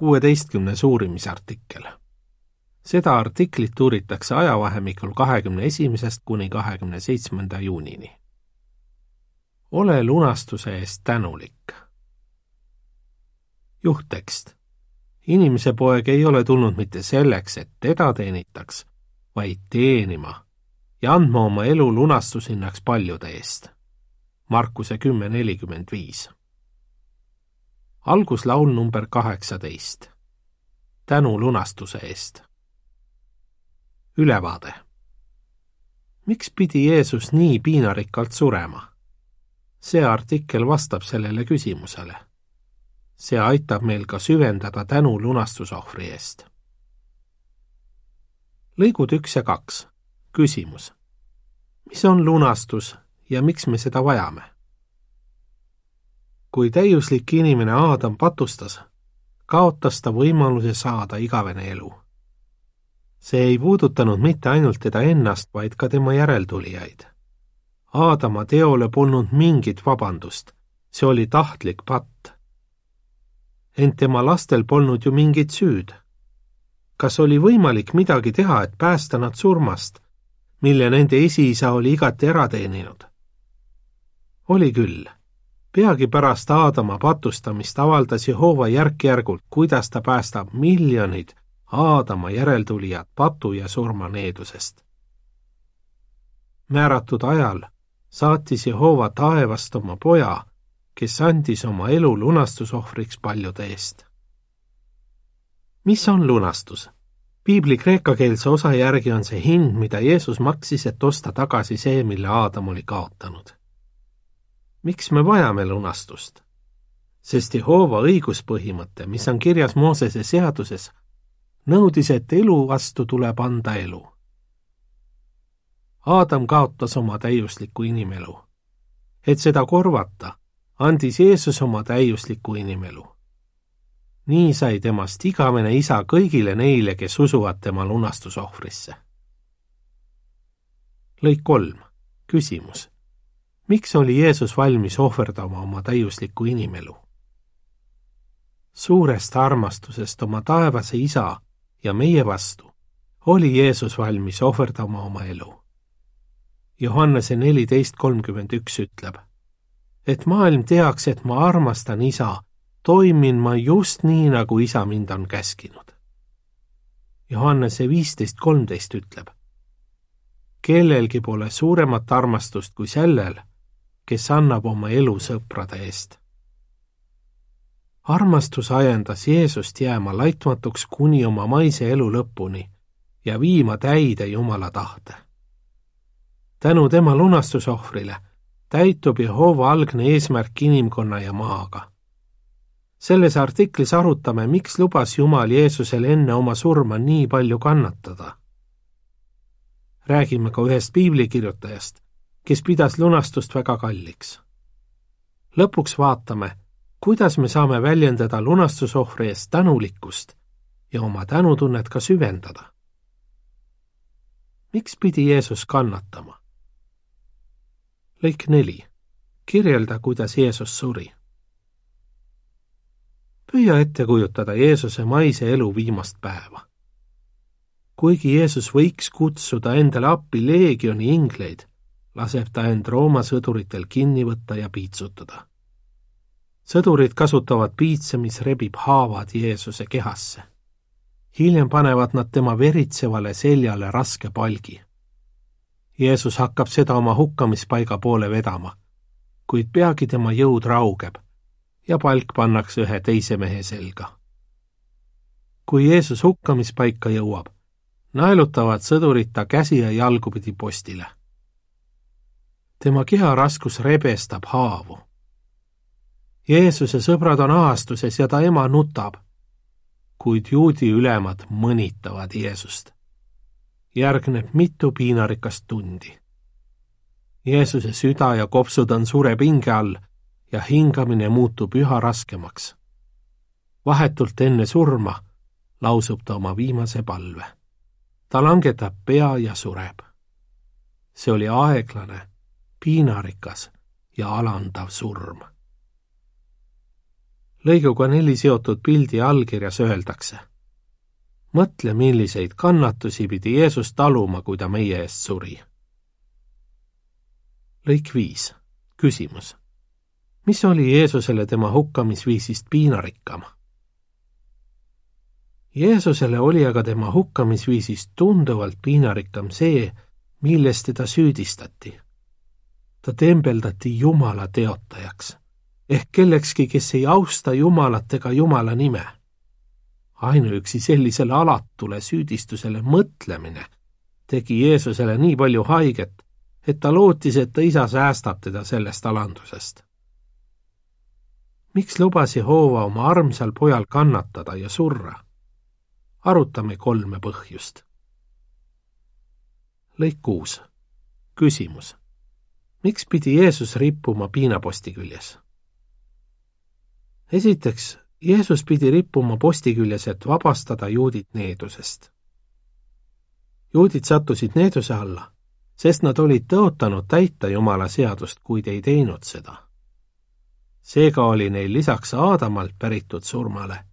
kuueteistkümnes uurimisartikkel. seda artiklit uuritakse ajavahemikul kahekümne esimesest kuni kahekümne seitsmenda juunini. ole lunastuse eest tänulik. juhttekst. inimese poeg ei ole tulnud mitte selleks, et teda teenitaks, vaid teenima ja andma oma elu lunastushinnaks paljude eest. Markuse kümme nelikümmend viis alguslaul number kaheksateist. tänu lunastuse eest. ülevaade. miks pidi Jeesus nii piinarikkalt surema? see artikkel vastab sellele küsimusele. see aitab meil ka süvendada tänu lunastusohvri eest. lõigud üks ja kaks. küsimus. mis on lunastus ja miks me seda vajame? Kui täiuslik inimene Aadam patustas, kaotas ta võimaluse saada igavene elu. see ei puudutanud mitte ainult teda ennast, vaid ka tema järeltulijaid. Aadama teole polnud mingit vabandust, see oli tahtlik patt. ent tema lastel polnud ju mingit süüd. kas oli võimalik midagi teha, et päästa nad surmast, mille nende esiisa oli igati ära teeninud? oli küll peagi pärast Aadama patustamist avaldas Jehova järk-järgult, kuidas ta päästab miljonid Aadama järeltulijad patu ja surma needusest. määratud ajal saatis Jehova taevast oma poja, kes andis oma elu lunastusohvriks paljude eest. mis on lunastus? piibli kreekakeelse osa järgi on see hind, mida Jeesus maksis, et osta tagasi see, mille Aadam oli kaotanud miks me vajame lunastust? sest Jehova õiguspõhimõte, mis on kirjas Moosese seaduses, nõudis, et elu vastu tuleb anda elu. Aadam kaotas oma täiusliku inimelu. et seda korvata, andis Jeesus oma täiusliku inimelu. nii sai temast igavene isa kõigile neile, kes usuvad tema lunastusohvrisse. lõik kolm, küsimus miks oli Jeesus valmis ohverdama oma täiuslikku inimelu? suurest armastusest oma taevase isa ja meie vastu oli Jeesus valmis ohverdama oma elu. Johannese neliteist kolmkümmend üks ütleb, et maailm teaks, et ma armastan isa, toimin ma just nii, nagu isa mind on käskinud. Johannese viisteist kolmteist ütleb, kellelgi pole suuremat armastust kui sellel kes annab oma elu sõprade eest. armastus ajendas Jeesust jääma laitmatuks kuni oma maise elu lõpuni ja viima täide Jumala tahte. tänu tema lunastusohvrile täitub Jehova algne eesmärk inimkonna ja maaga. selles artiklis arutame, miks lubas Jumal Jeesusel enne oma surma nii palju kannatada. räägime ka ühest piiblikirjutajast kes pidas lunastust väga kalliks. lõpuks vaatame, kuidas me saame väljendada lunastusohvri eest tänulikkust ja oma tänutunnet ka süvendada. miks pidi Jeesus kannatama? lõik neli. kirjelda, kuidas Jeesus suri. püüa ette kujutada Jeesuse maise elu viimast päeva. kuigi Jeesus võiks kutsuda endale appi leegioni ingleid, laseb ta end Rooma sõduritel kinni võtta ja piitsutada. sõdurid kasutavad piitse, mis rebib haavad Jeesuse kehasse. hiljem panevad nad tema veritsevale seljale raske palgi. Jeesus hakkab seda oma hukkamispaiga poole vedama, kuid peagi tema jõud raugeb ja palk pannakse ühe teise mehe selga. kui Jeesus hukkamispaika jõuab, naelutavad sõdurid ta käsi ja jalgu pidi postile tema keharaskus rebestab haavu. Jeesuse sõbrad on ahastuses ja ta ema nutab, kuid juudi ülemad mõnitavad Jeesust. järgneb mitu piinarikast tundi. Jeesuse süda ja kopsud on suure pinge all ja hingamine muutub üha raskemaks. vahetult enne surma lausub ta oma viimase palve. ta langetab pea ja sureb. see oli aeglane piinarikas ja alandav surm. lõiguga neli seotud pildi allkirjas öeldakse. mõtle, milliseid kannatusi pidi Jeesus taluma, kui ta meie eest suri. lõik viis, küsimus. mis oli Jeesusele tema hukkamisviisist piinarikkam? Jeesusele oli aga tema hukkamisviisist tunduvalt piinarikkam see, milles teda süüdistati. Ta tembeldati Jumala teotajaks ehk kellekski, kes ei austa Jumalat ega Jumala nime. ainuüksi sellisele alatule süüdistusele mõtlemine tegi Jeesusele nii palju haiget, et ta lootis, et ta isa säästab teda sellest alandusest. miks lubas Jehova oma armsal pojal kannatada ja surra? arutame kolme põhjust. lõik kuus. küsimus. Miks pidi Jeesus rippuma piinaposti küljes? esiteks, Jeesus pidi rippuma posti küljes, et vabastada juudid needusest. juudid sattusid needuse alla, sest nad olid tõotanud täita Jumala seadust, kuid ei teinud seda. seega oli neil lisaks Aadamalt päritud surmale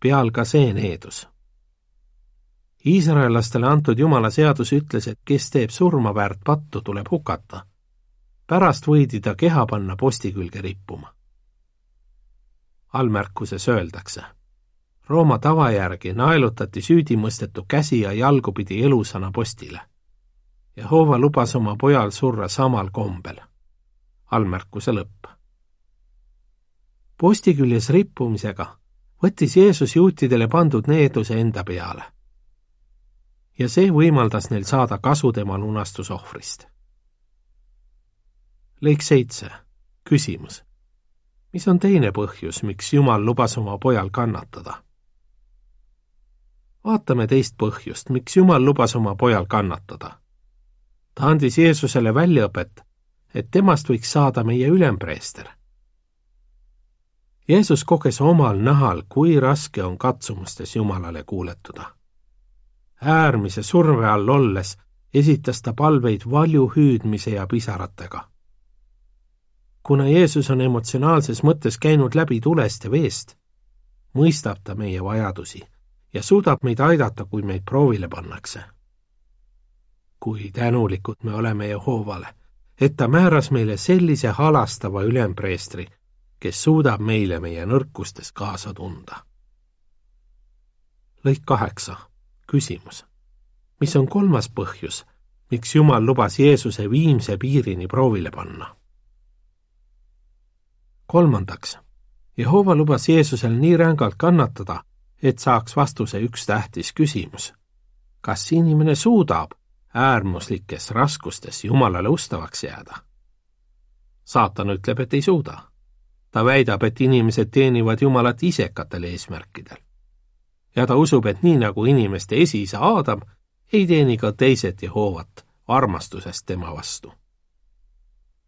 peal ka see needus iisraellastele antud Jumala seadus ütles, et kes teeb surma väärt pattu, tuleb hukata. Pärast võidi ta keha panna posti külge rippuma. allmärkuses öeldakse. Rooma tava järgi naelutati süüdimõistetu käsi ja jalgupidi elusana postile. Jehova lubas oma pojal surra samal kombel. allmärkuse lõpp. posti küljes rippumisega võttis Jeesus juutidele pandud needuse enda peale ja see võimaldas neil saada kasu tema lunastusohvrist. Lõik seitse, küsimus. mis on teine põhjus, miks Jumal lubas oma pojal kannatada? vaatame teist põhjust, miks Jumal lubas oma pojal kannatada. ta andis Jeesusele väljaõpet, et temast võiks saada meie ülempreester. Jeesus koges omal nahal, kui raske on katsumustes Jumalale kuuletuda äärmise surve all olles esitas ta palveid valju hüüdmise ja pisaratega. Kuna Jeesus on emotsionaalses mõttes käinud läbi tulest ja veest, mõistab ta meie vajadusi ja suudab meid aidata, kui meid proovile pannakse. kui tänulikud me oleme Jehovale, et ta määras meile sellise halastava ülempreestri, kes suudab meile meie nõrkustes kaasa tunda. lõik kaheksa küsimus. mis on kolmas põhjus, miks Jumal lubas Jeesuse viimse piirini proovile panna? Kolmandaks, Jehova lubas Jeesusel nii rängalt kannatada, et saaks vastuse üks tähtis küsimus. kas inimene suudab äärmuslikes raskustes Jumalale ustavaks jääda? saatan ütleb, et ei suuda. ta väidab, et inimesed teenivad Jumalat isekatel eesmärkidel ja ta usub, et nii nagu inimeste esiisa Aadam, ei teeni ka teised Jehovat armastusest tema vastu.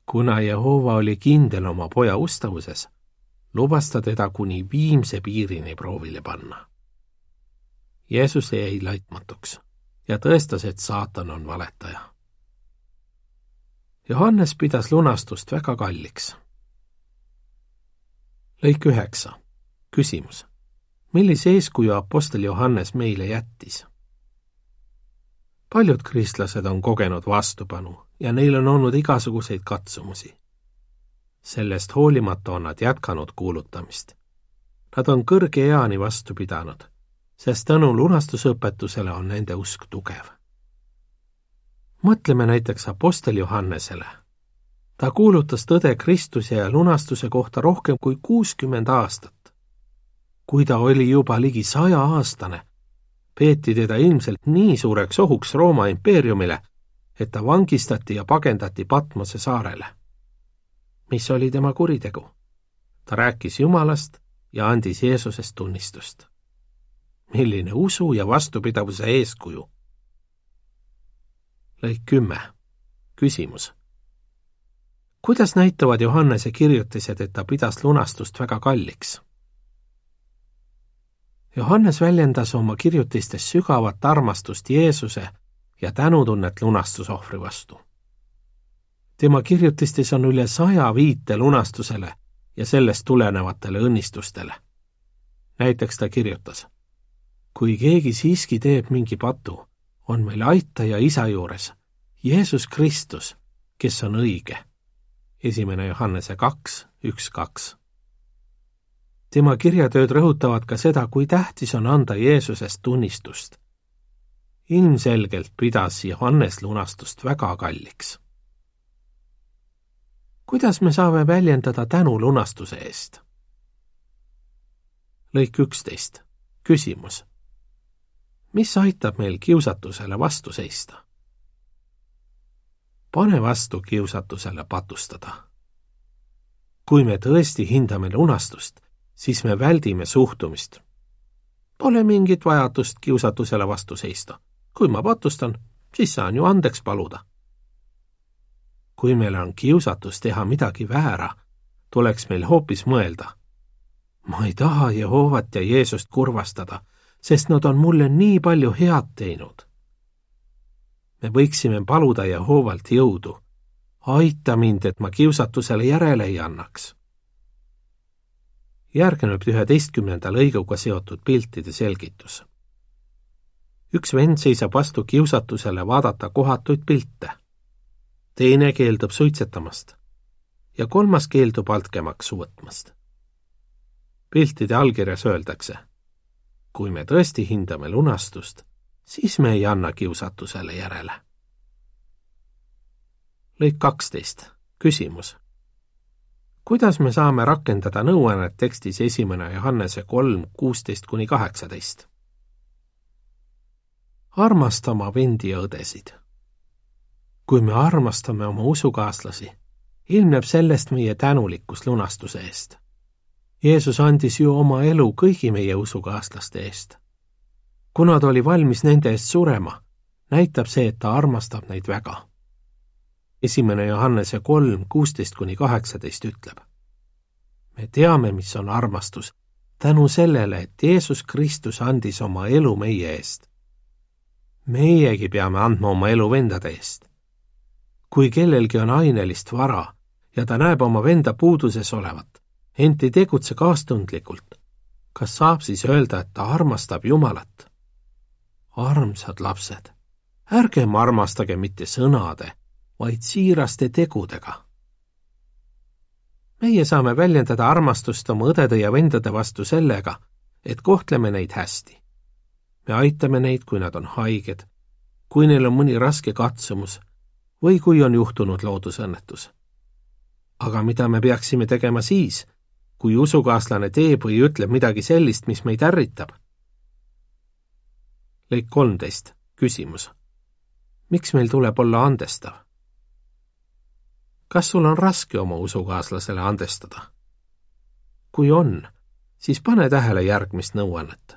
Kuna Jehova oli kindel oma poja ustavuses, lubas ta teda kuni viimse piirini proovile panna. Jeesus jäi laitmatuks ja tõestas, et saatan on valetaja. Johannes pidas lunastust väga kalliks. lõik üheksa, küsimus millise eeskuju Apostel Johannes meile jättis? Paljud kristlased on kogenud vastupanu ja neil on olnud igasuguseid katsumusi. sellest hoolimata on nad jätkanud kuulutamist. Nad on kõrge eani vastu pidanud, sest tänu lunastusõpetusele on nende usk tugev. mõtleme näiteks Apostel Johannesele. ta kuulutas tõde Kristuse ja lunastuse kohta rohkem kui kuuskümmend aastat kui ta oli juba ligi sajaaastane, peeti teda ilmselt nii suureks ohuks Rooma impeeriumile, et ta vangistati ja pagendati Patmose saarele. mis oli tema kuritegu? ta rääkis Jumalast ja andis Jeesusest tunnistust. milline usu ja vastupidavuse eeskuju! lõik kümme. küsimus. kuidas näitavad Johannese kirjutised, et ta pidas lunastust väga kalliks? Johannes väljendas oma kirjutistes sügavat armastust Jeesuse ja tänutunnet lunastusohvri vastu. tema kirjutistes on üle saja viite lunastusele ja sellest tulenevatele õnnistustele. näiteks ta kirjutas, kui keegi siiski teeb mingi patu, on meil aitaja isa juures, Jeesus Kristus, kes on õige. esimene Johannese kaks, üks, kaks. Tema kirjatööd rõhutavad ka seda, kui tähtis on anda Jeesusest tunnistust. ilmselgelt pidas Johannes lunastust väga kalliks kuidas me saame väljendada tänu lunastuse eest? lõik üksteist. küsimus. mis aitab meil kiusatusele vastu seista? pane vastu kiusatusele patustada. kui me tõesti hindame lunastust, siis me väldime suhtumist. Pole mingit vajadust kiusatusele vastu seista. kui ma patustan, siis saan ju andeks paluda kui meil on kiusatus teha midagi väära, tuleks meil hoopis mõelda. ma ei taha Jehovat ja Jeesust kurvastada, sest nad on mulle nii palju head teinud. me võiksime paluda Jehovalt jõudu. aita mind, et ma kiusatusele järele ei annaks. Järgneb üheteistkümnenda lõiguga seotud piltide selgitus. üks vend seisab vastu kiusatusele vaadata kohatuid pilte teine keeldub suitsetamast ja kolmas keeldub altkäemaksu võtmast. piltide allkirjas öeldakse, kui me tõesti hindame lunastust, siis me ei anna kiusatusele järele. lõik kaksteist, küsimus. Kuidas me saame rakendada nõuannet tekstis esimene Johannese kolm, kuusteist kuni kaheksateist? armasta oma vendi ja õdesid kui me armastame oma usukaaslasi, ilmneb sellest meie tänulikkus lunastuse eest. Jeesus andis ju oma elu kõigi meie usukaaslaste eest. kuna ta oli valmis nende eest surema, näitab see, et ta armastab neid väga. Esimene Johannese kolm, kuusteist kuni kaheksateist ütleb. me teame, mis on armastus, tänu sellele, et Jeesus Kristus andis oma elu meie eest. meiegi peame andma oma elu vendade eest kui kellelgi on ainelist vara ja ta näeb oma venda puuduses olevat, ent ei tegutse kaastundlikult, kas saab siis öelda, et ta armastab Jumalat? armsad lapsed, ärgem armastage mitte sõnade, vaid siiraste tegudega. meie saame väljendada armastust oma õdede ja vendade vastu sellega, et kohtleme neid hästi. me aitame neid, kui nad on haiged, kui neil on mõni raske katsumus või kui on juhtunud loodusõnnetus. aga mida me peaksime tegema siis, kui usukaaslane teeb või ütleb midagi sellist, mis meid ärritab? lõik kolmteist, küsimus. miks meil tuleb olla andestav? Kas sul on raske oma usukaaslasele andestada? kui on, siis pane tähele järgmist nõuannet.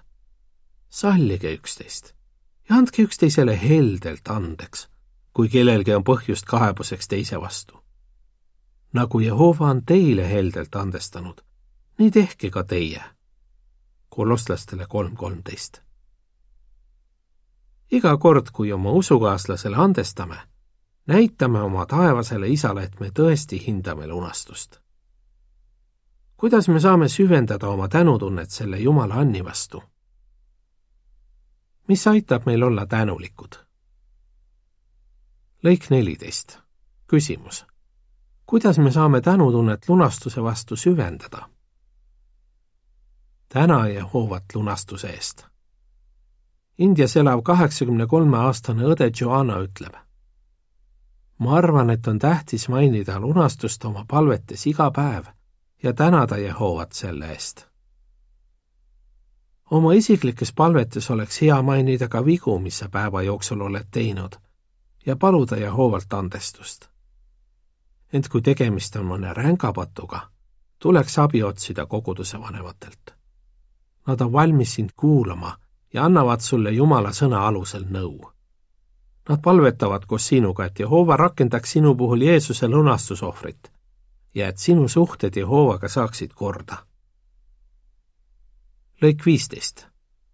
sallige üksteist ja andke üksteisele heldelt andeks kui kellelgi on põhjust kaebuseks teise vastu. nagu Jehova on teile heldelt andestanud, nii tehke ka teie. kolostlastele kolm kolmteist. iga kord, kui oma usukaaslasele andestame, näitame oma taevasele isale, et me tõesti hindame lunastust. kuidas me saame süvendada oma tänutunnet selle Jumala anni vastu? mis aitab meil olla tänulikud lõik neliteist. küsimus. kuidas me saame tänutunnet lunastuse vastu süvendada? täna Jehovat lunastuse eest. Indias elav kaheksakümne kolme aastane õde Joanna ütleb. Ma arvan, et on tähtis mainida lunastust oma palvetes iga päev ja tänada Jehovat selle eest. oma isiklikes palvetes oleks hea mainida ka vigu, mis sa päeva jooksul oled teinud ja paluda Jehovalt andestust. ent kui tegemist on mõne rängapatuga, tuleks abi otsida koguduse vanematelt. Nad on valmis sind kuulama ja annavad sulle Jumala sõna alusel nõu. Nad palvetavad koos sinuga, et Jehova rakendaks sinu puhul Jeesuse lunastusohvrit ja et sinu suhted Jehovaga saaksid korda. lõik viisteist.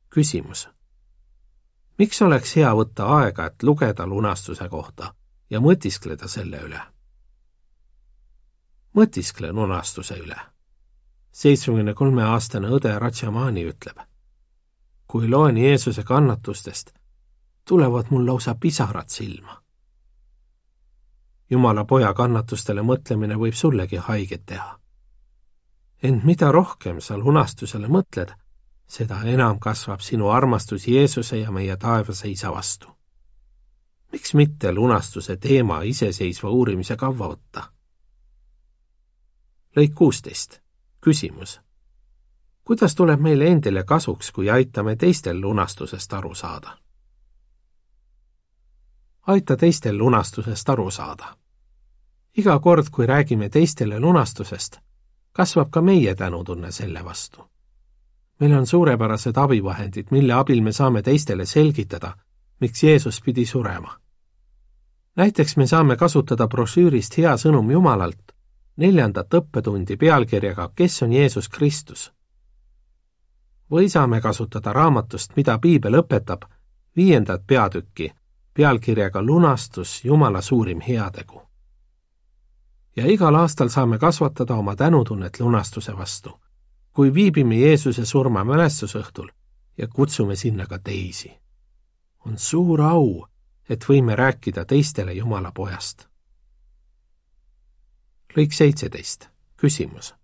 küsimus miks oleks hea võtta aega, et lugeda lunastuse kohta ja mõtiskleda selle üle? mõtiskle lunastuse üle. seitsmekümne kolme aastane õde Ratšamani ütleb. kui loen Jeesuse kannatustest, tulevad mul lausa pisarad silma. Jumala poja kannatustele mõtlemine võib sullegi haiget teha. ent mida rohkem sa lunastusele mõtled, seda enam kasvab sinu armastus Jeesuse ja meie taevase Isa vastu. miks mitte lunastuse teema iseseisva uurimise kavva võtta? lõik kuusteist, küsimus. kuidas tuleb meile endile kasuks, kui aitame teistel lunastusest aru saada? Aita teistel lunastusest aru saada. iga kord, kui räägime teistele lunastusest, kasvab ka meie tänutunne selle vastu meil on suurepärased abivahendid, mille abil me saame teistele selgitada, miks Jeesus pidi surema. näiteks me saame kasutada brošüürist Hea sõnum Jumalalt neljandat õppetundi pealkirjaga Kes on Jeesus Kristus? või saame kasutada raamatust Mida piibel õpetab viiendat peatükki pealkirjaga Lunastus, Jumala suurim heategu. ja igal aastal saame kasvatada oma tänutunnet lunastuse vastu kui viibime Jeesuse surma mälestusõhtul ja kutsume sinna ka teisi. on suur au, et võime rääkida teistele Jumala pojast. lõik seitseteist, küsimus.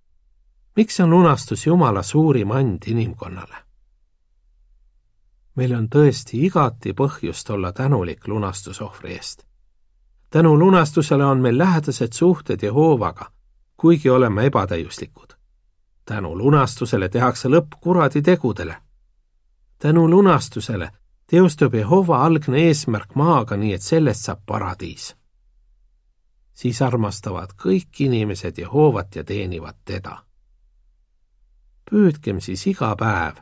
miks on lunastus Jumala suurim and inimkonnale? Meil on tõesti igati põhjust olla tänulik lunastusohvri eest. tänu lunastusele on meil lähedased suhted Jehoovaga, kuigi oleme ebatäiuslikud tänu lunastusele tehakse lõpp kuradi tegudele. tänu lunastusele teostub Jehova algne eesmärk maaga, nii et sellest saab paradiis. siis armastavad kõik inimesed Jehovat ja teenivad teda. püüdkem siis iga päev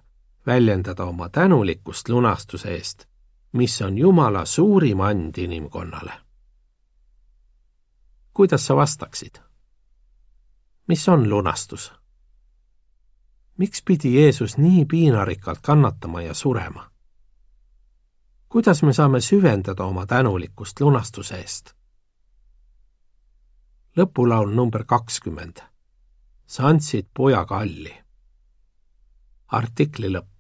väljendada oma tänulikkust lunastuse eest, mis on Jumala suurim and inimkonnale. kuidas sa vastaksid? mis on lunastus? miks pidi Jeesus nii piinarikkalt kannatama ja surema? kuidas me saame süvendada oma tänulikkust lunastuse eest? lõpulaul number kakskümmend. sa andsid poja kalli. artikli lõpp.